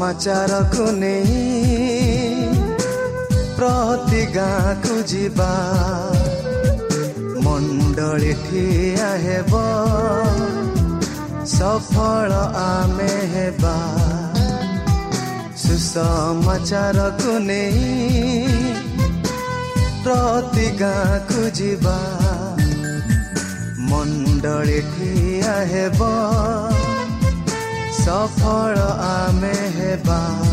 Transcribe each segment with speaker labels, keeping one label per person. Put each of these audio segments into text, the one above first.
Speaker 1: ସୁସମାଚାରକୁ ନେଇ ପ୍ରତି ଗାଁକୁ ଯିବା। ମଣ୍ଡଳୀ ଠିଆ ହେବ ସଫଳ ଆମେ ହେବା। ସୁସମାଚାରକୁ ନେଇ ପ୍ରତି ଗାଁକୁ ଯିବା। ମଣ୍ଡଳୀ ଠିଆ ହେବ ସଫଳ ଆମେ ହେବା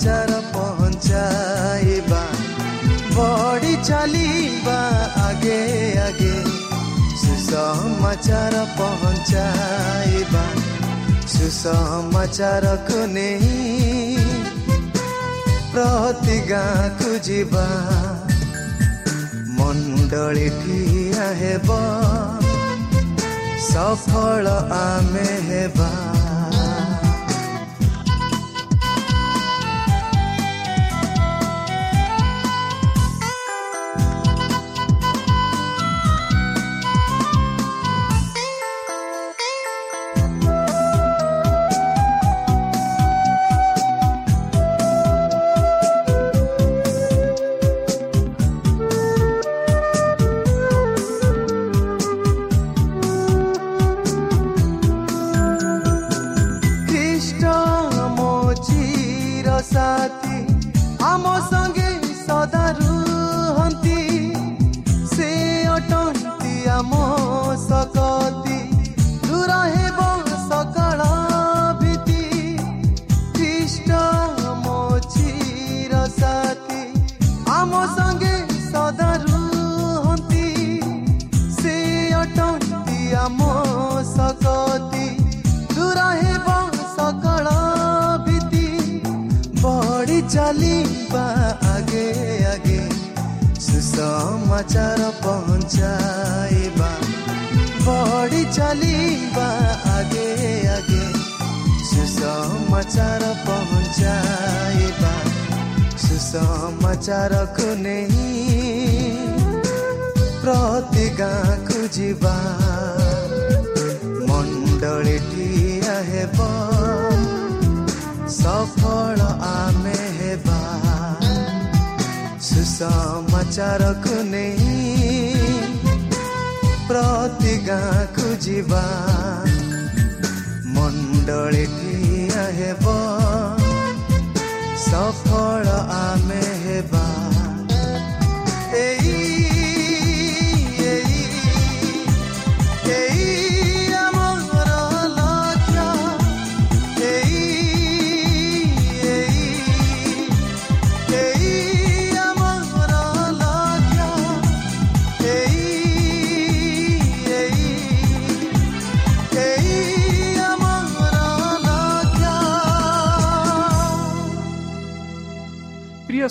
Speaker 1: ସୁସମାଚାର ପହଞ୍ଚାଇବା ବଢ଼ି ଚାଲିବା ଆଗେ ଆଗେ ସୁସମାଚାର ପହଞ୍ଚାଇବା ସୁସମାଚାରକୁ ନେଇ ପ୍ରତି ଗାଁକୁ ଯିବା ମଣ୍ଡଳୀ ଠିଆ ହେବ ସଫଳ ଆମେ ହେବା चली बा आगे आगे। सुसमाचार पहुँचाएबा। सुसमाचार कुनै प्रति गाँको जीवा। मण्डली ठिया हेब। सफल आमे हेबा। सुसमाचार कुनै ପ୍ରତି ଗାଁକୁ ଯିବା ମଣ୍ଡଳୀଟିଆ ହେବ ସଫଳ ଆମେ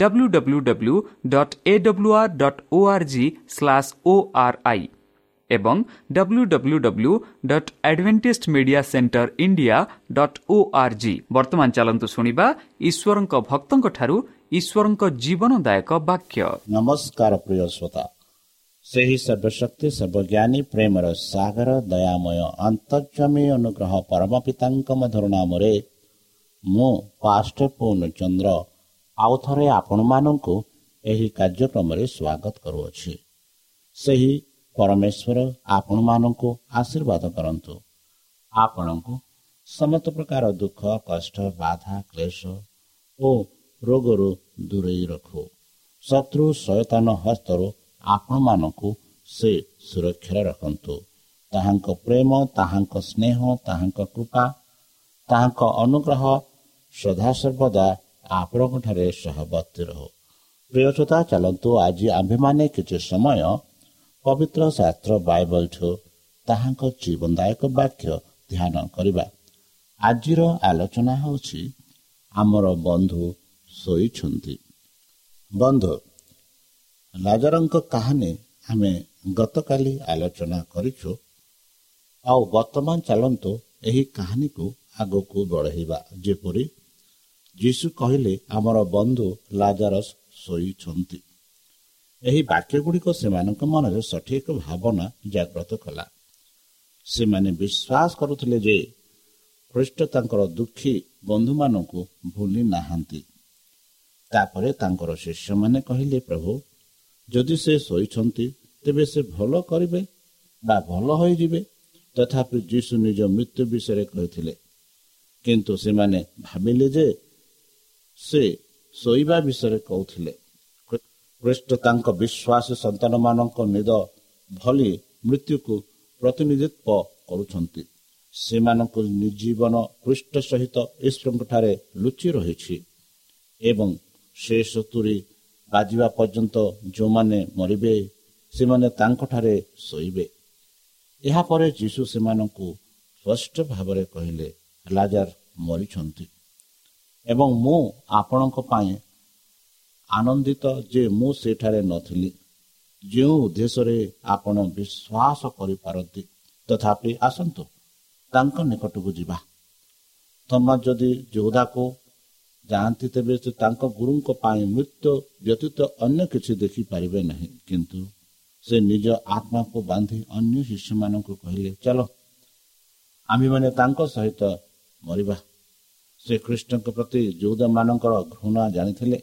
Speaker 2: W W W dot A W R dot O R G slash O R I ଏବଂ W W W dot Advantage Media Centre India dot O R G ବର୍ତ୍ତମାନ ଚାଲନ୍ତୁ ଶୁଣିବା ଈଶ୍ୱରଙ୍କ ଭକ୍ତଙ୍କଠାରୁ ଈଶ୍ୱରଙ୍କ ଜୀବନଦାୟକ ବାକ୍ୟ
Speaker 3: ନମସ୍କାର ପ୍ରିୟ ଶ୍ରୋତା ସେହି ସର୍ବଶକ୍ତି ସର୍ବଜ୍ଞାନୀ ପ୍ରେମର ସାଗର ଦୟାମୟ ଅନ୍ତର୍ଜମୀ ଅନୁଗ୍ରହ ପରମ ପିତାଙ୍କ ମଧୁର ନାମରେ ମୁଁ ପାଷ୍ଟ ପୂର୍ଣ୍ଣଚନ୍ଦ୍ର ଆଉ ଥରେ ଆପଣମାନଙ୍କୁ ଏହି କାର୍ଯ୍ୟକ୍ରମରେ ସ୍ୱାଗତ କରୁଅଛି। ସେହି ପରମେଶ୍ୱର ଆପଣମାନଙ୍କୁ ଆଶୀର୍ବାଦ କରନ୍ତୁ। ଆପଣଙ୍କୁ ସମସ୍ତ ପ୍ରକାର ଦୁଃଖ କଷ୍ଟ ବାଧା କ୍ଲେଶ ଓ ରୋଗରୁ ଦୂରେଇ ରଖୁ। ଶତ୍ରୁ ସୟତାନ ହସ୍ତରୁ ଆପଣମାନଙ୍କୁ ସେ ସୁରକ୍ଷାରେ ରଖନ୍ତୁ। ତାହାଙ୍କ ପ୍ରେମ ତାହାଙ୍କ ସ୍ନେହ ତାହାଙ୍କ କୃପା ତାହାଙ୍କ ଅନୁଗ୍ରହ ସଦାସର୍ବଦା ଆପଣଙ୍କଠାରେ ସହବର୍ତ୍ତୀ ରହୁ ପ୍ରିୟତା ଚାଲନ୍ତୁ ଆଜି ଆମ୍ଭେମାନେ କିଛି ସମୟ ପବିତ୍ର ଶାସ୍ତ୍ର ବାଇବଲଠୁ ତାହାଙ୍କ ଜୀବନଦାୟକ ବାକ୍ୟ ଧ୍ୟାନ କରିବା ଆଜିର ଆଲୋଚନା ହେଉଛି ଆମର ବନ୍ଧୁ ଶୋଇଛନ୍ତି ବନ୍ଧୁ ଲାଜରଙ୍କ କାହାଣୀ ଆମେ ଗତକାଲି ଆଲୋଚନା କରିଛୁ ଆଉ ବର୍ତ୍ତମାନ ଚାଲନ୍ତୁ ଏହି କାହାଣୀକୁ ଆଗକୁ ବଢ଼େଇବା ଯେପରି ଯୀଶୁ କହିଲେ ଆମର ବନ୍ଧୁ ଲାଜାରସ ଶୋଇଛନ୍ତି। ଏହି ବାକ୍ୟ ଗୁଡ଼ିକ ସେମାନଙ୍କ ମନରେ ସଠିକ ଭାବନା ଜାଗ୍ରତ କଲା। ସେମାନେ ବିଶ୍ୱାସ କରୁଥିଲେ ଯେ ଖ୍ରୀଷ୍ଟ ତାଙ୍କର ଦୁଃଖୀ ବନ୍ଧୁମାନଙ୍କୁ ଭୁଲି ନାହାନ୍ତି। ତାପରେ ତାଙ୍କର ଶିଷ୍ୟମାନେ କହିଲେ ପ୍ରଭୁ ଯଦି ସେ ଶୋଇଛନ୍ତି ତେବେ ସେ ଭଲ କରିବେ ବା ଭଲ ହୋଇଯିବେ? ତଥାପି ଯୀଶୁ ନିଜ ମୃତ୍ୟୁ ବିଷୟରେ କହିଥିଲେ। କିନ୍ତୁ ସେମାନେ ଭାବିଲେ ଯେ ସେ ଶୋଇବା ବିଷୟରେ କହୁଥିଲେ। ଖ୍ରୀଷ୍ଟ ତାଙ୍କ ବିଶ୍ୱାସ ସନ୍ତାନମାନଙ୍କ ନିଦ ଭଳି ମୃତ୍ୟୁକୁ ପ୍ରତିନିଧିତ୍ୱ କରୁଛନ୍ତି। ସେମାନଙ୍କ ଜୀବନ ପୃଷ୍ଠ ସହିତ ଈଶ୍ୱରଙ୍କଠାରେ ଲୁଚି ରହିଛି ଏବଂ ସେ ସତୁରି ବାଜିବା ପର୍ଯ୍ୟନ୍ତ ଯେଉଁମାନେ ମରିବେ ସେମାନେ ତାଙ୍କଠାରେ ଶୋଇବେ। ଏହାପରେ ଯୀଶୁ ସେମାନଙ୍କୁ ସ୍ପଷ୍ଟ ଭାବରେ କହିଲେ ଲାଜାର ମରିଛନ୍ତି। ଏବଂ ମୁଁ ଆପଣଙ୍କ ପାଇଁ ଆନନ୍ଦିତ ଯେ ମୁଁ ସେଠାରେ ନଥିଲି। ଯେଉଁ ଉଦ୍ଦେଶ୍ୟରେ ଆପଣ ବିଶ୍ୱାସ କରିପାରନ୍ତି ତଥାପି ଆସନ୍ତୁ ତାଙ୍କ ନିକଟକୁ ଯିବା। ତମା ଯଦି ଯୋଦ୍ଧାକୁ ଯାଆନ୍ତି ତେବେ ସେ ତାଙ୍କ ଗୁରୁଙ୍କ ପାଇଁ ମୃତ୍ୟୁ ବ୍ୟତୀତ ଅନ୍ୟ କିଛି ଦେଖିପାରିବେ ନାହିଁ। କିନ୍ତୁ ସେ ନିଜ ଆତ୍ମାକୁ ବାନ୍ଧି ଅନ୍ୟ ଶିଶୁମାନଙ୍କୁ କହିଲେ ଚାଲ ଆମ୍ଭେମାନେ ତାଙ୍କ ସହିତ ମରିବା। ସେ କୃଷ୍ଣଙ୍କ ପ୍ରତି ଯୌଦମାନଙ୍କର ଘୃଣା ଜାଣିଥିଲେ।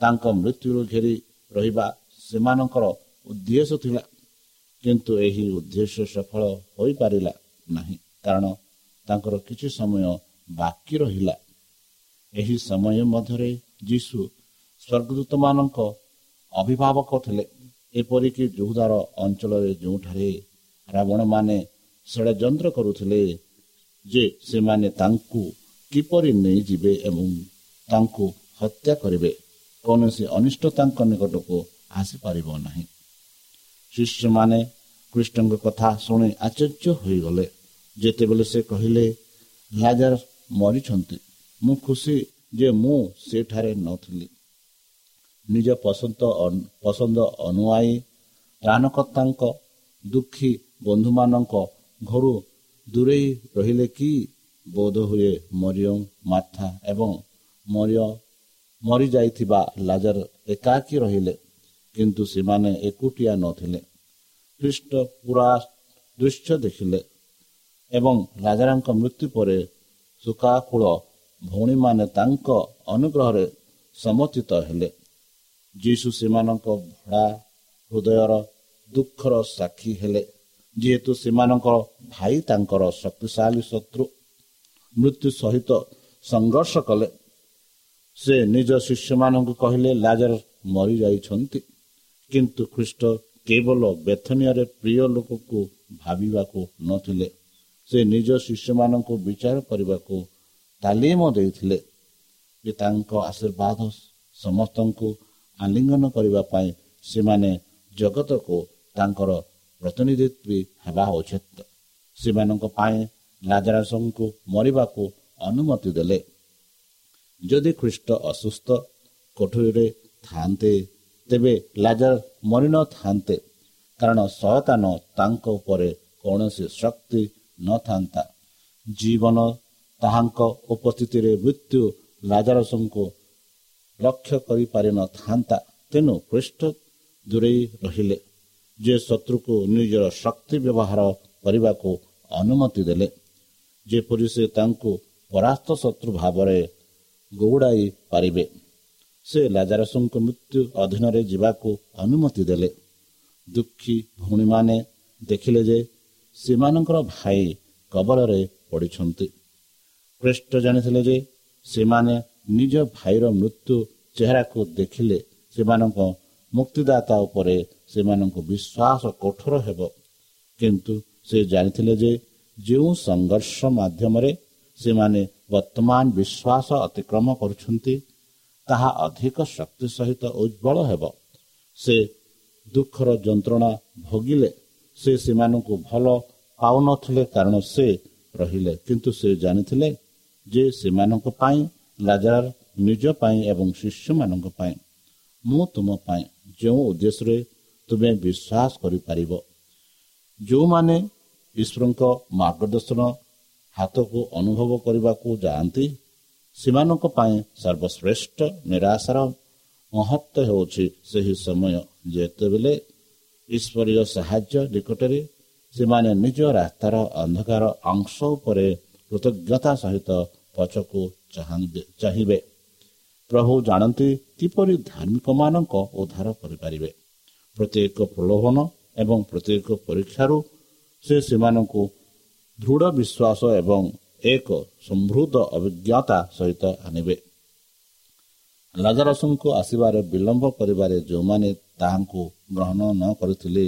Speaker 3: ତାଙ୍କ ମୃତ୍ୟୁରୁ ଘେରି ରହିବା ସେମାନଙ୍କର ଉଦ୍ଦେଶ୍ୟ ଥିଲା କିନ୍ତୁ ଏହି ଉଦ୍ଦେଶ୍ୟ ସଫଳ ହୋଇପାରିଲା ନାହିଁ କାରଣ ତାଙ୍କର କିଛି ସମୟ ବାକି ରହିଲା। ଏହି ସମୟ ମଧ୍ୟରେ ଯୀଶୁ ସ୍ୱର୍ଗଦୂତମାନଙ୍କ ଅଭିଭାବକ ଥିଲେ। ଏପରିକି ଯୁହୁଦାର ଅଞ୍ଚଳରେ ଯେଉଁଠାରେ ରାବଣମାନେ ଷଡ଼ଯନ୍ତ୍ର କରୁଥିଲେ ଯେ ସେମାନେ ତାଙ୍କୁ କିପରି ନେଇଯିବେ ଏବଂ ତାଙ୍କୁ ହତ୍ୟା କରିବେ କୌଣସି ଅନିଷ୍ଟ ତାଙ୍କ ନିକଟକୁ ଆସିପାରିବ ନାହିଁ। ଶିଷ୍ୟମାନେ କୃଷ୍ଣଙ୍କ କଥା ଶୁଣି ଆଶ୍ଚର୍ଯ୍ୟ ହୋଇଗଲେ। ଯେତେବେଳେ ସେ କହିଲେ ଲାଜାର ମରିଛନ୍ତି ମୁଁ ଖୁସି ଯେ ମୁଁ ସେଠାରେ ନଥିଲି। ନିଜ ପସନ୍ଦ ପସନ୍ଦ ଅନୁଆୟୀ ତ୍ରାଣକର୍ତ୍ତାଙ୍କ ଦୁଃଖୀ ବନ୍ଧୁମାନଙ୍କ ଘରୁ ଦୂରେଇ ରହିଲେ କି ବୋଧ ହୁଏ ମରିୟମ ମାଥା ଏବଂ ମରିୟ ମରିଯାଇଥିବା ଲାଜର ଏକାକୀ ରହିଲେ କିନ୍ତୁ ସେମାନେ ଏକୁଟିଆ ନଥିଲେ। ଖ୍ରୀଷ୍ଟ ପୁରା ଦୃଶ୍ୟ ଦେଖିଲେ ଏବଂ ରାଜାଙ୍କ ମୃତ୍ୟୁ ପରେ ସୁକାକୁଳ ଭଉଣୀମାନେ ତାଙ୍କ ଅନୁଗ୍ରହରେ ସମର୍ଥିତ ହେଲେ। ଯୀଶୁ ସେମାନଙ୍କ ଭଡ଼ା ହୃଦୟର ଦୁଃଖର ସାକ୍ଷୀ ହେଲେ। ଯେହେତୁ ସେମାନଙ୍କ ଭାଇ ତାଙ୍କର ଶକ୍ତିଶାଳୀ ଶତ୍ରୁ ମୃତ୍ୟୁ ସହିତ ସଂଘର୍ଷ କଲେ। ସେ ନିଜ ଶିଷ୍ୟମାନଙ୍କୁ କହିଲେ ଲାଜର ମରିଯାଇଛନ୍ତି। କିନ୍ତୁ ଖ୍ରୀଷ୍ଟ କେବଳ ବେଥନିଆରେ ପ୍ରିୟ ଲୋକକୁ ଭାବିବାକୁ ନଥିଲେ ସେ ନିଜ ଶିଷ୍ୟମାନଙ୍କୁ ବିଚାର କରିବାକୁ ତାଲିମ ଦେଇଥିଲେ। ଯେ ତାଙ୍କ ଆଶୀର୍ବାଦ ସମସ୍ତଙ୍କୁ ଆଲିଙ୍ଗନ କରିବା ପାଇଁ ସେମାନେ ଜଗତକୁ ତାଙ୍କର ପ୍ରତିନିଧିତ୍ୱ ହେବା ଉଚିତ। ସେମାନଙ୍କ ପାଇଁ ଲାଜାରସଙ୍କୁ ମରିବାକୁ ଅନୁମତି ଦେଲେ। ଯଦି ଖ୍ରୀଷ୍ଟ ଅସୁସ୍ଥ କୋଠରୀରେ ଥାନ୍ତେ ତେବେ ଲାଜାର ମରିନଥାନ୍ତେ କାରଣ ସୟତାନ ତାଙ୍କ ଉପରେ କୌଣସି ଶକ୍ତି ନଥାନ୍ତା ଜୀବନ ତାହାଙ୍କ ଉପସ୍ଥିତିରେ ମୃତ୍ୟୁ ଲାଜାରସଙ୍କୁ ଲକ୍ଷ୍ୟ କରିପାରିନଥାନ୍ତା ତେଣୁ ଖ୍ରୀଷ୍ଟ ଦୂରେଇ ରହିଲେ। ଯେ ଶତ୍ରୁକୁ ନିଜର ଶକ୍ତି ବ୍ୟବହାର କରିବାକୁ ଅନୁମତି ଦେଲେ। ଯେପରି ସେ ତାଙ୍କୁ ପରାସ୍ତ ଶତ୍ରୁ ଭାବରେ ଗୌଡ଼ାଇ ପାରିବେ ସେ ଲାଜାରସଙ୍କ ମୃତ୍ୟୁ ଅଧୀନରେ ଯିବାକୁ ଅନୁମତି ଦେଲେ। ଦୁଃଖୀ ଭଉଣୀମାନେ ଦେଖିଲେ ଯେ ସେମାନଙ୍କର ଭାଇ କବଳରେ ପଡ଼ିଛନ୍ତି। ଖ୍ରୀଷ୍ଟ ଜାଣିଥିଲେ ଯେ ସେମାନେ ନିଜ ଭାଇର ମୃତ୍ୟୁ ଚେହେରାକୁ ଦେଖିଲେ ସେମାନଙ୍କ ମୁକ୍ତିଦାତା ଉପରେ ସେମାନଙ୍କୁ ବିଶ୍ୱାସ କଠୋର ହେବ। କିନ୍ତୁ ସେ ଜାଣିଥିଲେ ଯେ ଯେଉଁ ସଂଘର୍ଷ ମାଧ୍ୟମରେ ସେମାନେ ବର୍ତ୍ତମାନ ବିଶ୍ୱାସ ଅତିକ୍ରମ କରୁଛନ୍ତି ତାହା ଅଧିକ ଶକ୍ତି ସହିତ ଉଜ୍ଜଳ ହେବ। ସେ ଦୁଃଖର ଯନ୍ତ୍ରଣା ଭୋଗିଲେ ସେ ସେମାନଙ୍କୁ ଭଲ ପାଉନଥିଲେ କାରଣ ସେ ରହିଲେ। କିନ୍ତୁ ସେ ଜାଣିଥିଲେ ଯେ ସେମାନଙ୍କ ପାଇଁ ଲାଜାର ନିଜ ପାଇଁ ଏବଂ ଶିଷ୍ୟମାନଙ୍କ ପାଇଁ ମୁଁ ତୁମ ପାଇଁ ଯେଉଁ ଉଦ୍ଦେଶ୍ୟରେ ତୁମେ ବିଶ୍ୱାସ କରିପାରିବ। ଯେଉଁମାନେ ଈଶ୍ୱରଙ୍କ ମାର୍ଗଦର୍ଶନ ହାତକୁ ଅନୁଭବ କରିବାକୁ ଯାଆନ୍ତି ସେମାନଙ୍କ ପାଇଁ ସର୍ବଶ୍ରେଷ୍ଠ ନିରାଶାର ମହତ୍ଵ ହେଉଛି ସେହି ସମୟ ଯେତେବେଳେ ଈଶ୍ୱରୀୟ ସାହାଯ୍ୟ ନିକଟରେ ସେମାନେ ନିଜ ରାସ୍ତାର ଅନ୍ଧକାର ଅଂଶ ଉପରେ କୃତଜ୍ଞତା ସହିତ ପଛକୁ ଚାହିଁବେ। ପ୍ରଭୁ ଜାଣନ୍ତି କିପରି ଧାର୍ମିକମାନଙ୍କ ଉଦ୍ଧାର କରିପାରିବେ। ପ୍ରତ୍ୟେକ ପ୍ରଲୋଭନ ଏବଂ ପ୍ରତ୍ୟେକ ପରୀକ୍ଷାରୁ ସେ ସେମାନଙ୍କୁ ଦୃଢ଼ ବିଶ୍ୱାସ ଏବଂ ଏକ ସମୃଦ୍ଧ ଅଭିଜ୍ଞତା ସହିତ ଆଣିବେ। ଲାଜାରସଙ୍କୁ ଆସିବାରେ ବିଳମ୍ବ କରିବାରେ ଯେଉଁମାନେ ତାହାଙ୍କୁ ଗ୍ରହଣ ନ କରିଥିଲେ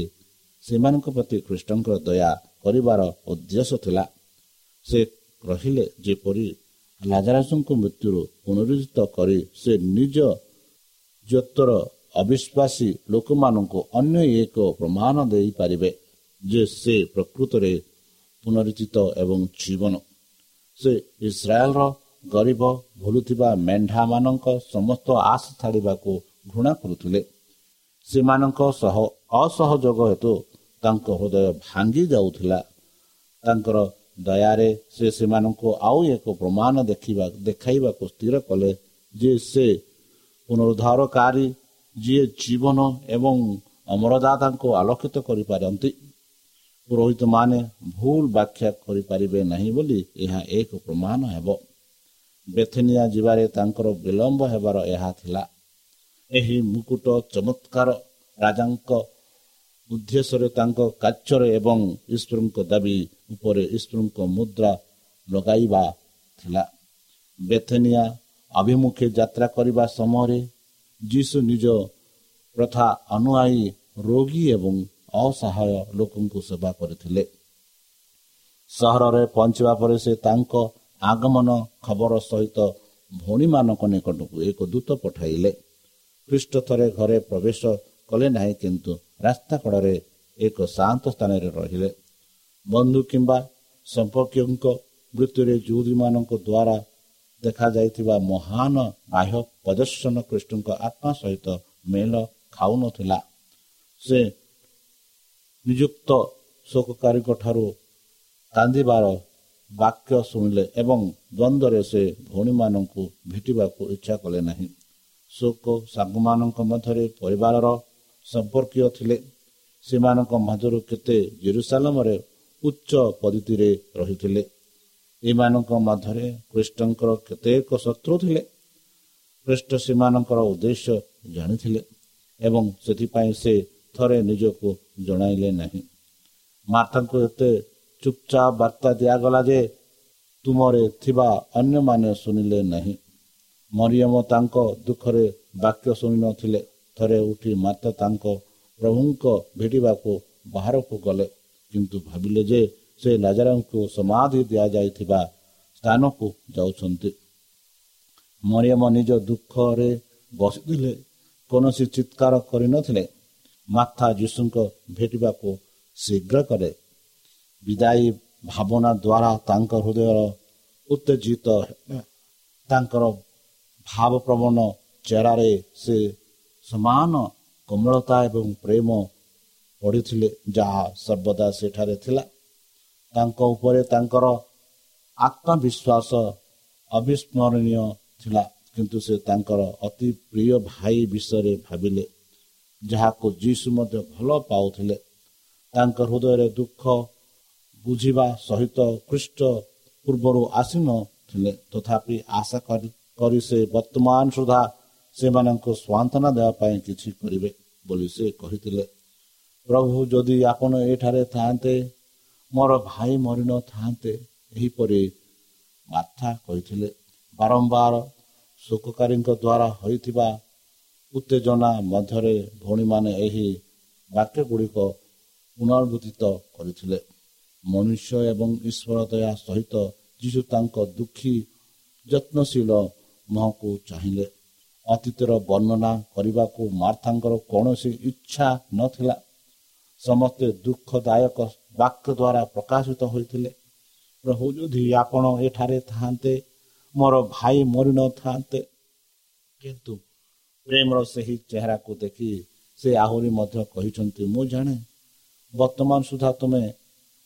Speaker 3: ସେମାନଙ୍କ ପ୍ରତି ଖ୍ରୀଷ୍ଟଙ୍କର ଦୟା କରିବାର ଉଦ୍ଦେଶ୍ୟ ଥିଲା। ସେ ରହିଲେ ଯେପରି ଲାଜାରସଙ୍କ ମୃତ୍ୟୁରୁ ପୁନରୁଦ୍ଧିତ କରି ସେ ନିଜ ଜ୍ୟୋତର ଅବିଶ୍ୱାସୀ ଲୋକମାନଙ୍କୁ ଅନ୍ୟ ଏକ ପ୍ରମାଣ ଦେଇପାରିବେ। ଯେ ସେ ପ୍ରକୃତରେ ପୁନରୁଚିତ ଏବଂ ଜୀବନ ସେ ଇସ୍ରାଏଲର ଗରିବ ଭୁଲୁଥିବା ମେଣ୍ଢାମାନଙ୍କ ସମସ୍ତ ଆଶ ଛାଡ଼ିବାକୁ ଘୃଣା କରୁଥିଲେ। ସେମାନଙ୍କ ସହ ଅସହଯୋଗ ହେତୁ ତାଙ୍କ ହୃଦୟ ଭାଙ୍ଗି ଯାଉଥିଲା। ତାଙ୍କର ଦୟାରେ ସେ ସେମାନଙ୍କୁ ଆଉ ଏକ ପ୍ରମାଣ ଦେଖିବା ଦେଖାଇବାକୁ ସ୍ଥିର କଲେ ଯେ ସେ ପୁନରୁଦ୍ଧାରକାରୀ ଯିଏ ଜୀବନ ଏବଂ ଅମରଦାତାଙ୍କୁ ଆଲୋକିତ କରିପାରନ୍ତି। ପୁରୋହିତମାନେ ଭୁଲ ବ୍ୟାଖ୍ୟା କରିପାରିବେ ନାହିଁ ବୋଲି ଏହା ଏକ ପ୍ରମାଣ ହେବ। ବେଥନିଆ ଯିବାରେ ତାଙ୍କର ବିଳମ୍ବ ହେବାର ଏହା ଥିଲା। ଏହି ମୁକୁଟ ଚମତ୍କାର ରାଜାଙ୍କ ଉଦ୍ଦେଶ୍ୟରେ ତାଙ୍କ କାର୍ଯ୍ୟରେ ଏବଂ ଈଶ୍ୱରଙ୍କ ଦାବି ଉପରେ ଈଶ୍ୱରଙ୍କ ମୁଦ୍ରା ଲଗାଇବା ଥିଲା। ବେଥନିଆ ଅଭିମୁଖେ ଯାତ୍ରା କରିବା ସମୟରେ ଯୀଶୁ ନିଜ ପ୍ରଥା ଅନୁଆୟୀ ରୋଗୀ ଏବଂ ଅସହାୟ ଲୋକଙ୍କୁ ସେବା କରିଥିଲେ। ସହରରେ ପହଞ୍ଚିବା ପରେ ସେ ତାଙ୍କ ଆଗମନ ଖବର ସହିତ ଭଉଣୀମାନଙ୍କ ନିକଟକୁ ଏକ ଦୂତ ପଠାଇଲେ। ଖ୍ରୀଷ୍ଟ ଥରେ ଘରେ ପ୍ରବେଶ କଲେ ନାହିଁ କିନ୍ତୁ ରାସ୍ତା କଡ଼ରେ ଏକ ଶାନ୍ତ ସ୍ଥାନରେ ରହିଲେ। ବନ୍ଧୁ କିମ୍ବା ସମ୍ପର୍କୀୟଙ୍କ ମୃତ୍ୟୁରେ ଯୁଦୀମାନଙ୍କ ଦ୍ୱାରା ଦେଖାଯାଇଥିବା ମହାନ ବାହ୍ୟ ପ୍ରଦର୍ଶନ ଖ୍ରୀଷ୍ଟଙ୍କ ଆତ୍ମା ସହିତ ମେଳ ଖାଉନଥିଲା। ସେ ନିଯୁକ୍ତ ଶୋକକାରୀଙ୍କ ଠାରୁ କାନ୍ଦିବାର ବାକ୍ୟ ଶୁଣିଲେ ଏବଂ ଦ୍ୱନ୍ଦ୍ୱରେ ସେ ଭଉଣୀମାନଙ୍କୁ ଭେଟିବାକୁ ଇଚ୍ଛା କଲେ ନାହିଁ। ଶୋକ ସାଙ୍ଗମାନଙ୍କ ମଧ୍ୟରେ ପରିବାରର ସମ୍ପର୍କୀୟ ଥିଲେ। ସେମାନଙ୍କ ମଧ୍ୟରୁ କେତେ ଜେରୁସାଲମରେ ଉଚ୍ଚ ପଦ୍ଧତିରେ ରହିଥିଲେ। ଏମାନଙ୍କ ମଧ୍ୟରେ ଖ୍ରୀଷ୍ଟଙ୍କର କେତେକ ଶତ୍ରୁ ଥିଲେ। ଖ୍ରୀଷ୍ଟ ସେମାନଙ୍କର ଉଦ୍ଦେଶ୍ୟ ଜାଣିଥିଲେ ଏବଂ ସେଥିପାଇଁ ସେ ଥରେ ନିଜକୁ ଜଣାଇଲେ ନାହିଁ। ମାତାଙ୍କୁ ଏତେ ଚୁପଚାପ ବାର୍ତ୍ତା ଦିଆଗଲା ଯେ ତୁମରେ ଥିବା ଅନ୍ୟମାନେ ଶୁଣିଲେ ନାହିଁ। ମରିୟମ ତାଙ୍କ ଦୁଃଖରେ ବାକ୍ୟ ଶୁଣିନଥିଲେ। ଥରେ ଉଠି ମାତା ତାଙ୍କ ପ୍ରଭୁଙ୍କ ଭେଟିବାକୁ ବାହାରକୁ ଗଲେ। କିନ୍ତୁ ଭାବିଲେ ଯେ ସେ ଲାଜାରଙ୍କୁ ସମାଧି ଦିଆଯାଇଥିବା ସ୍ଥାନକୁ ଯାଉଛନ୍ତି। ମରିୟମ ନିଜ ଦୁଃଖରେ ବସିଥିଲେ। କୌଣସି ଚିତ୍କାର କରିନଥିଲେ। ମାଥା ଯୀଶୁଙ୍କ ଭେଟିବାକୁ ଶୀଘ୍ର କରେ ବିଦାୟୀ ଭାବନା ଦ୍ୱାରା ତାଙ୍କ ହୃଦୟର ଉତ୍ତେଜିତ। ତାଙ୍କର ଭାବପ୍ରବଣ ଚେରାରେ ସେ ସମାନ କୋମଳତା ଏବଂ ପ୍ରେମ ପଢ଼ିଥିଲେ ଯାହା ସର୍ବଦା ସେଠାରେ ଥିଲା ତାଙ୍କ ଉପରେ ତାଙ୍କର ଆତ୍ମବିଶ୍ୱାସ ଅବିସ୍ମରଣୀୟ ଥିଲା କିନ୍ତୁ ସେ ତାଙ୍କର ଅତି ପ୍ରିୟ ଭାଇ ବିଷୟରେ ଭାବିଲେ ଯାହାକୁ ଯୀଶୁ ମଧ୍ୟ ଭଲ ପାଉଥିଲେ। ତାଙ୍କ ହୃଦୟରେ ଦୁଃଖ ବୁଝିବା ସହିତ ଖ୍ରୀଷ୍ଟ ପୂର୍ବରୁ ଆସିନଥିଲେ। ତଥାପି ଆଶା କରି କରି ସେ ବର୍ତ୍ତମାନ ସୁଦ୍ଧା ସେମାନଙ୍କୁ ସ୍ୱାନ୍ତନା ଦେବା ପାଇଁ କିଛି କରିବେ ବୋଲି ସେ କହିଥିଲେ। ପ୍ରଭୁ ଯଦି ଆପଣ ଏଠାରେ ଥାଆନ୍ତେ ମୋର ଭାଇ ମରିନଥାନ୍ତେ ଏହିପରି ମାଥା କହିଥିଲେ। ବାରମ୍ବାର ଶୋକକାରୀଙ୍କ ଦ୍ୱାରା ହୋଇଥିବା ଉତ୍ତେଜନା ମଧ୍ୟରେ ଭଉଣୀମାନେ ଏହି ବାକ୍ୟ ଗୁଡ଼ିକ ପୁନର୍ବୁଦ୍ଧିତ କରିଥିଲେ। ମନୁଷ୍ୟ ଏବଂ ଈଶ୍ୱର ଦୟା ସହିତ ଯୀଶୁ ତାଙ୍କ ଦୁଃଖୀ ଯତ୍ନଶୀଳ ମୁହଁକୁ ଚାହିଁଲେ। ଅତୀତର ବର୍ଣ୍ଣନା କରିବାକୁ ମାର୍ଥାଙ୍କର କୌଣସି ଇଚ୍ଛା ନଥିଲା। ସମସ୍ତେ ଦୁଃଖଦାୟକ ବାକ୍ୟ ଦ୍ୱାରା ପ୍ରକାଶିତ ହୋଇଥିଲେ। ପ୍ରଭୁ ଯଦି ଆପଣ ଏଠାରେ ଥାଆନ୍ତେ ମୋର ଭାଇ ମରିନଥାନ୍ତେ। କିନ୍ତୁ ପ୍ରେମର ସେହି ଚେହେରାକୁ ଦେଖି ସେ ଆହୁରି ମଧ୍ୟ କହିଛନ୍ତି ମୁଁ ଜାଣେ ବର୍ତ୍ତମାନ ସୁଦ୍ଧା ତୁମେ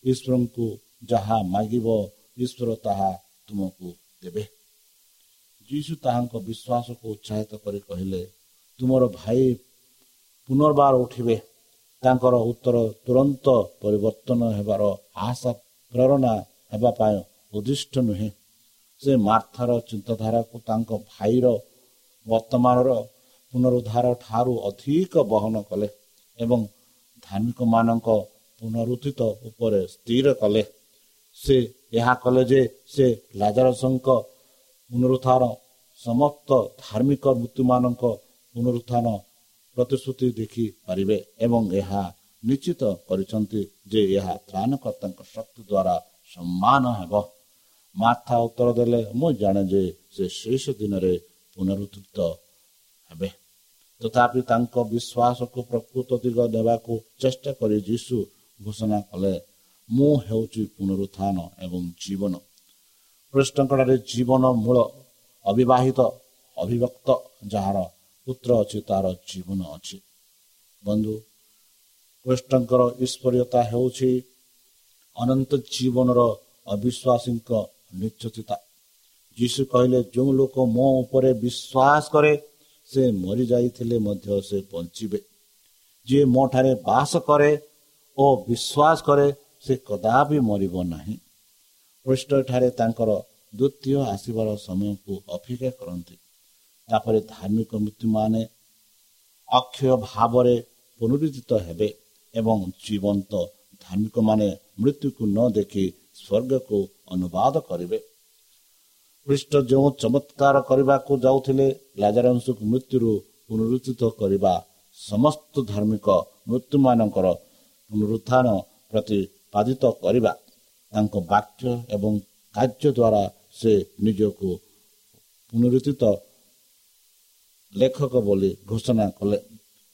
Speaker 3: ଈଶ୍ୱରଙ୍କୁ ଯାହା ମାଗିବ ଈଶ୍ୱର ତାହା ତୁମକୁ ଦେବେ। ଯୀଶୁ ତାହାଙ୍କ ବିଶ୍ୱାସକୁ ଉତ୍ସାହିତ କରି କହିଲେ ତୁମର ଭାଇ ପୁନର୍ବାର ଉଠିବେ। ତାଙ୍କର ଉତ୍ତର ତୁରନ୍ତ ପରିବର୍ତ୍ତନ ହେବାର ଆଶା ପ୍ରେରଣା ହେବା ପାଇଁ ଉଦ୍ଦିଷ୍ଟ ନୁହେଁ। ସେ ମାର୍ଥାର ଚିନ୍ତାଧାରାକୁ ତାଙ୍କ ଭାଇର ବର୍ତ୍ତମାନର ପୁନରୁଦ୍ଧାର ଠାରୁ ଅଧିକ ବହନ କଲେ ଏବଂ ଧାର୍ମିକମାନଙ୍କ ପୁନରୁଦ୍ଧିତ ଉପରେ ସ୍ଥିର କଲେ। ସେ ଏହା କଲେ ଯେ ସେ ଲାଜାରସଙ୍କ ପୁନରୁତ୍ଥାନ ସମସ୍ତ ଧାର୍ମିକ ମୃତ୍ୟୁମାନଙ୍କ ପୁନରୁତ୍ଥାନ ପ୍ରତିଶ୍ରୁତି ଦେଖିପାରିବେ ଏବଂ ଏହା ନିଶ୍ଚିତ କରିଛନ୍ତି ଯେ ଏହା ତ୍ରାଣକର୍ତ୍ତାଙ୍କ ଶକ୍ତି ଦ୍ୱାରା ସମ୍ମାନ ହେବ। ମାଥା ଉତ୍ତର ଦେଲେ ମୁଁ ଜାଣେ ଯେ ସେ ଶେଷ ଦିନରେ ପୁନରୁଦ୍ଧିତ ହେବେ। ତଥାପି ତାଙ୍କ ବିଶ୍ୱାସକୁ ପ୍ରକୃତ ଦିଗ ଦେବାକୁ ଚେଷ୍ଟା କରି ଯୀଶୁ ଘୋଷଣା କଲେ ମୁଁ ହେଉଛି ପୁନରୁତ୍ଥାନ ଏବଂ ଜୀବନ। କୃଷ୍ଣଙ୍କଠାରେ ଜୀବନ ମୂଳ ଅବିବାହିତ ଅବିଭକ୍ତ ଯାହାର ପୁତ୍ର ଅଛି ତାର ଜୀବନ ଅଛି। ବନ୍ଧୁ କୃଷ୍ଣଙ୍କର ଈଶ୍ୱରୀୟତା ହେଉଛି ଅନନ୍ତ ଜୀବନର ଅବିଶ୍ୱାସୀଙ୍କ ନିଶ୍ଚିତତା। ଯୀଶୁ କହିଲେ ଯେଉଁ ଲୋକ ମୋ ଉପରେ ବିଶ୍ୱାସ କରେ ସେ ମରିଯାଇଥିଲେ ମଧ୍ୟ ସେ ବଞ୍ଚିବେ। ଯିଏ ମୋ ଠାରେ ବାସ କରେ ଓ ବିଶ୍ୱାସ କରେ ସେ କଦାପି ମରିବ ନାହିଁ। ପୃଷ୍ଠଠାରେ ତାଙ୍କର ଦ୍ୱିତୀୟ ଆସିବାର ସମୟକୁ ଅପେକ୍ଷା କରନ୍ତି। ତାପରେ ଧାର୍ମିକ ମୃତ୍ୟୁମାନେ ଅକ୍ଷୟ ଭାବରେ ପୁନରୁଦ୍ଧିତ ହେବେ ଏବଂ ଜୀବନ୍ତ ଧାର୍ମିକମାନେ ମୃତ୍ୟୁକୁ ନ ଦେଖି ସ୍ୱର୍ଗକୁ ଅନୁବାଦ କରିବେ। ଖ୍ରୀଷ୍ଟ ଯେଉଁ ଚମତ୍କାର କରିବାକୁ ଯାଉଥିଲେ ଲାଜାରଂଶକୁ ମୃତ୍ୟୁରୁ ପୁନରୁଦ୍ଧିତ କରିବା ସମସ୍ତ ଧାର୍ମିକ ମୃତ୍ୟୁମାନଙ୍କର ପୁନରୁତ୍ଥାନ ପ୍ରତିପାଦିତ କରିବା। ତାଙ୍କ ବାକ୍ୟ ଏବଂ କାର୍ଯ୍ୟ ଦ୍ୱାରା ସେ ନିଜକୁ ପୁନରୁଦ୍ଧିତ ଲେଖକ ବୋଲି ଘୋଷଣା କଲେ।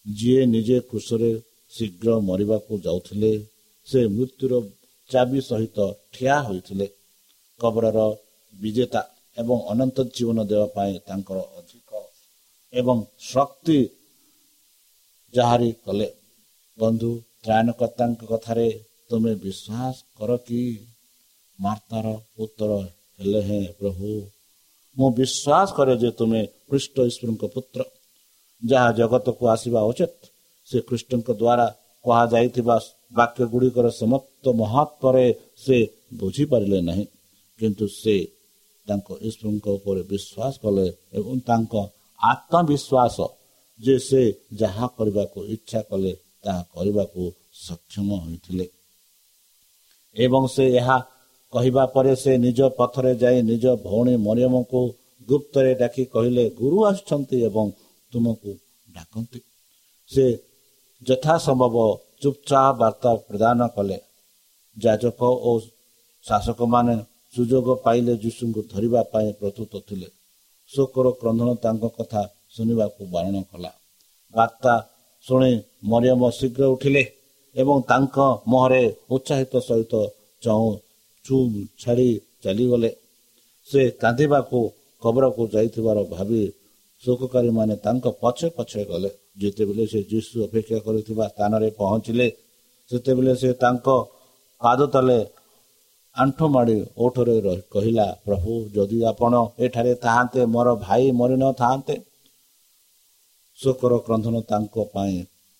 Speaker 3: ଯିଏ ନିଜେ କୃଷରେ ଶୀଘ୍ର ମରିବାକୁ ଯାଉଥିଲେ ସେ ମୃତ୍ୟୁର ଚାବି ସହିତ ଠିଆ ହୋଇଥିଲେ। କବରର ବିଜେତା ଏବଂ ଅନନ୍ତ ଜୀବନ ଦେବା ପାଇଁ ତାଙ୍କର ଅଧିକ ଏବଂ ଶକ୍ତି ଯାହାରି କଲେ। ବନ୍ଧୁ ତ୍ରାଣକର୍ତ୍ତାଙ୍କ କଥାରେ ତୁମେ ବିଶ୍ୱାସ କର କି? ମାର୍ତ୍ତାର ଉତ୍ତର ହେଲେ ହେଁ ପ୍ରଭୁ ମୁଁ ବିଶ୍ୱାସ କରେ ଯେ ତୁମେ ଖ୍ରୀଷ୍ଟ ଈଶ୍ୱରଙ୍କ ପୁତ୍ର ଯାହା ଜଗତକୁ ଆସିବା ଉଚିତ। ସେ ଖ୍ରୀଷ୍ଟଙ୍କ ଦ୍ୱାରା କୁହାଯାଇଥିବା ବାକ୍ୟ ଗୁଡ଼ିକର ସମସ୍ତ ମହତ୍ଵରେ ସେ ବୁଝିପାରିଲେ ନାହିଁ। କିନ୍ତୁ ସେ ତାଙ୍କ ଈଶ୍ୱରଙ୍କ ଉପରେ ବିଶ୍ୱାସ କଲେ ଏବଂ ତାଙ୍କ ଆତ୍ମବିଶ୍ୱାସ ଯେ ସେ ଯାହା କରିବାକୁ ଇଚ୍ଛା କଲେ ତାହା କରିବାକୁ ସକ୍ଷମ ହୋଇଥିଲେ। ଏବଂ ସେ ଏହା କହିବା ପରେ ସେ ନିଜ ପଥରେ ଯାଇ ନିଜ ଭଉଣୀ ମରିୟମଙ୍କୁ ଗୁପ୍ତରେ ଡାକି କହିଲେ ଗୁରୁ ଆସୁଛନ୍ତି ଏବଂ ତୁମକୁ ଡାକନ୍ତି। ସେ ଯଥାସମ୍ଭବ ଚୁପଚାପ ବାର୍ତ୍ତା ପ୍ରଦାନ କଲେ। ଯାଜକ ଓ ଶାସକମାନେ ସୁଯୋଗ ପାଇଲେ ଯୀଶୁଙ୍କୁ ଧରିବା ପାଇଁ ପ୍ରସ୍ତୁତ ଥିଲେ। ଶୋକର କ୍ରନ୍ଧନ ତାଙ୍କ କଥା ଶୁଣିବାକୁ ବାରଣ କଲା। ବାର୍ତ୍ତା ଶୁଣି ମରିୟମ ଶୀଘ୍ର ଉଠିଲେ ଏବଂ ତାଙ୍କ ମୁହଁରେ ଉତ୍ସାହିତ ସହିତ ଚଉଁ ଛାଡ଼ି ଚାଲିଗଲେ। ସେ କାନ୍ଦିବାକୁ କବରକୁ ଯାଇଥିବାର ଭାବି ଶୋକକାରୀମାନେ ତାଙ୍କ ପଛେ ପଛେ ଗଲେ। ଯେତେବେଳେ ସେ ଯୀଶୁ ଅପେକ୍ଷା କରିଥିବା ସ୍ଥାନରେ ପହଞ୍ଚିଲେ ସେତେବେଳେ ସେ ତାଙ୍କ ପାଦ ତଳେ ଆଣ୍ଠୁ ମାଡ଼ି ଓଠରେ କହିଲା ପ୍ରଭୁ ଯଦି ଆପଣ ଏଠାରେ ଥାଆନ୍ତେ ମୋର ଭାଇ ମରିନଥାନ୍ତେ ଶୋକର କ୍ରନ୍ଧନ ତାଙ୍କ ପାଇଁ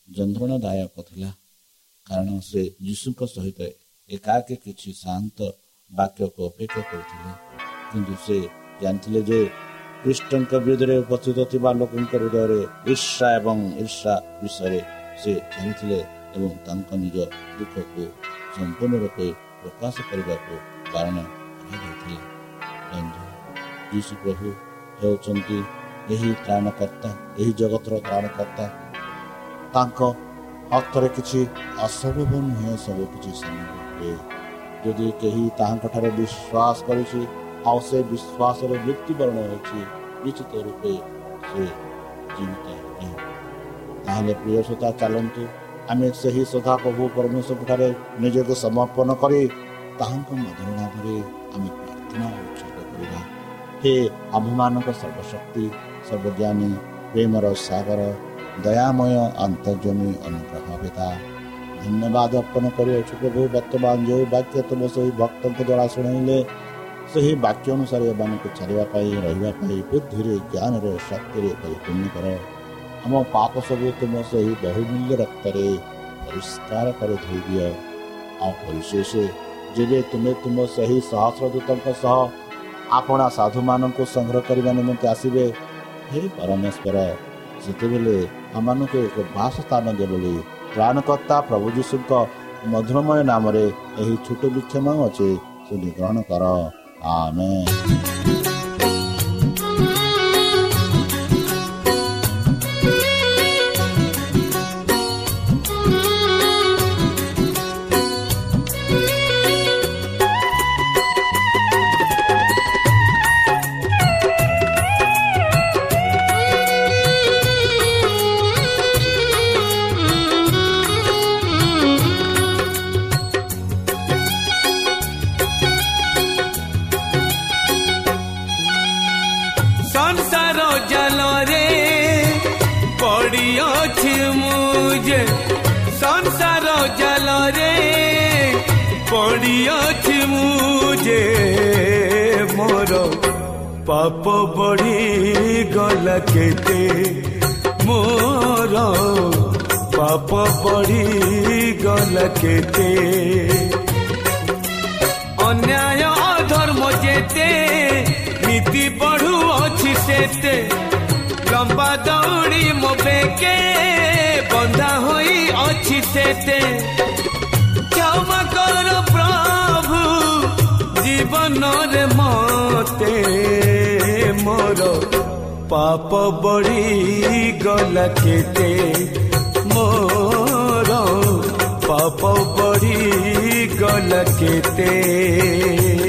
Speaker 3: ଯନ୍ତ୍ରଣାଦାୟକ ଥିଲା। କାରଣ ସେ ଯୀଶୁଙ୍କ ସହିତ ଏକାକି କିଛି ଶାନ୍ତ ବାକ୍ୟକୁ ଅପେକ୍ଷା କରୁଥିଲେ। କିନ୍ତୁ ସେ ଜାଣିଥିଲେ ଯେ ଖ୍ରୀଷ୍ଟଙ୍କ ବିରୁଦ୍ଧରେ ଉପସ୍ଥିତ ଥିବା ଲୋକଙ୍କ ହୃଦୟରେ ଈର୍ଷା ଏବଂ ଈର୍ଷା ବିଷୟରେ ସେ ଜାଣିଥିଲେ ଏବଂ ତାଙ୍କ ନିଜ ଦୁଃଖକୁ ସମ୍ପୂର୍ଣ୍ଣ ରୂପେ ପ୍ରକାଶ କରିବାକୁ ବାରଣ କରାଯାଇଥିଲା ବନ୍ଧୁ ଯୀଶୁ ପ୍ରଭୁ ହେଉଛନ୍ତି ଏହି ତ୍ରାଣକର୍ତ୍ତା ଏହି ଜଗତର ତ୍ରାଣକର୍ତ୍ତା ତାଙ୍କ ହସ୍ତରେ କିଛି ଅସମ୍ଭବ ନୁହେଁ ସବୁ କିଛି ସମ୍ଭବ ହୁଏ ଯଦି କେହି ତାହାଙ୍କଠାରେ ବିଶ୍ୱାସ କରିଛି ଆଉ ସେ ବିଶ୍ୱାସରେ ମୃତ୍ୟୁବରଣ ହେଉଛି ନିଶ୍ଚିତ ରୂପେ ସେ ଜୀବିତ ହେବେ ତାହେଲେ ପ୍ରିୟ ଶ୍ରୋତା ଚାଲନ୍ତୁ ଆମେ ସେହି ସଦା ପ୍ରଭୁ ପରମେଶ୍ୱରଙ୍କଠାରେ ନିଜକୁ ସମର୍ପଣ କରି ତାହାଙ୍କ ମଧୁର ନାମରେ ଆମେ ପ୍ରାର୍ଥନା ଉଚ୍ଚକ କରିବା। ହେ ଆମ୍ଭମାନଙ୍କ ସର୍ବଶକ୍ତି ସର୍ବଜ୍ଞାନୀ ପ୍ରେମର ସାଗର ଦୟାମୟ ଅନ୍ତର୍ଜମୀ ଅନୁଗ୍ରହ ପିତା ଧନ୍ୟବାଦ ଅର୍ପଣ କରିଅଛୁ ପ୍ରଭୁ ବର୍ତ୍ତମାନ ଯେଉଁ ବାକ୍ୟ ତୁମ ସେହି ଭକ୍ତଙ୍କ ଦ୍ୱାରା ଶୁଣାଇଲେ ସେହି ବାକ୍ୟ ଅନୁସାରେ ଏମାନଙ୍କୁ ଛାଡ଼ିବା ପାଇଁ ରହିବା ପାଇଁ ବୁଦ୍ଧିରେ ଜ୍ଞାନରେ ଶକ୍ତିରେ ପରିପୂର୍ଣ୍ଣ କର। ଆମ ପାପ ସବୁ ତୁମ ସେହି ବହୁମୂଲ୍ୟ ରକ୍ତରେ ପରିଷ୍କାର କରି ଧୋଇ ଦିଅ। ଆଉ ପରିଶେଷ ଯେବେ ତୁମେ ତୁମ ସେହି ସହସ୍ରଦୂତଙ୍କ ସହ ଆପଣା ସାଧୁମାନଙ୍କୁ ସଂଗ୍ରହ କରିବା ନିମନ୍ତେ ଆସିବେ ହେ ପରମେଶ୍ୱର ସେତେବେଳେ ଆମମାନଙ୍କୁ ଏକ ବାସ ସ୍ଥାନ ଦେବ ବୋଲି ତ୍ରାଣକର୍ତ୍ତା ପ୍ରଭୁ ଯୀଶୁଙ୍କ ମଧୁରମୟ ନାମରେ ଏହି ଛୋଟ ବିକ୍ଷମ ଅଛି ଶୁଣି ଗ୍ରହଣ କର। ଆମେ
Speaker 4: ବଢ଼ିଗଲା କେତେ ଅନ୍ୟାୟ ଅଧର୍ମ ଯେତେ ନୀତି ବଢୁଅଛି ସେତେ ଲମ୍ବା ଦୌଡ଼ି ମୋ ବେକେ ବନ୍ଧା ହୋଇ ଅଛି ସେତେ କ୍ଷମା କର ପ୍ରଭୁ ଜୀବନରେ ମତେ ମୋର ପାପ ବଢିଗଲା କେତେ ମୋର ପାପ ବଢିଗଲା କେତେ ସଂସାର ଜାଲରେ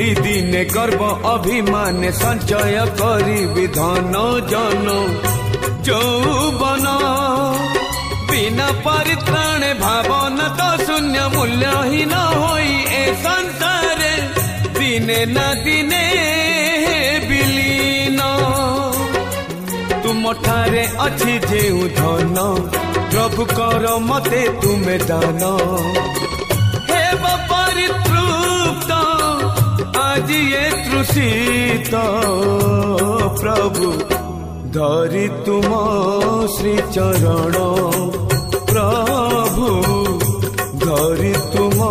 Speaker 4: ভুলি দিনে গর্ব অভিমানে সঞ্চয় করি বিধন জন যৌবন বিনা পরিত্রাণ ভাবনা তো শূন্য মূল্যহীন হই এ সংসারে দিনে না দিনে বিলীন তুমঠারে অছি যে ধন প্রভু কর মতে তুমি দান ଆଜି ଏ ତୃଷିତ ପ୍ରଭୁ ଧରି ତୁମ ଶ୍ରୀଚରଣ ପ୍ରଭୁ ଧରି ତୁମ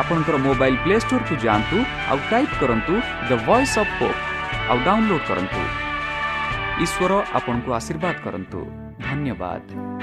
Speaker 2: ଆପଣଙ୍କର ମୋବାଇଲ ପ୍ଲେ ଷ୍ଟୋରକୁ ଯାଆନ୍ତୁ ଆଉ ଟାଇପ୍ କରନ୍ତୁ ଦ ଭଏସ୍ ଅଫ୍ ପୋପ୍ ଆଉ ଡାଉନଲୋଡ୍ କରନ୍ତୁ। ଈଶ୍ୱର ଆପଣଙ୍କୁ ଆଶୀର୍ବାଦ କରନ୍ତୁ। ଧନ୍ୟବାଦ।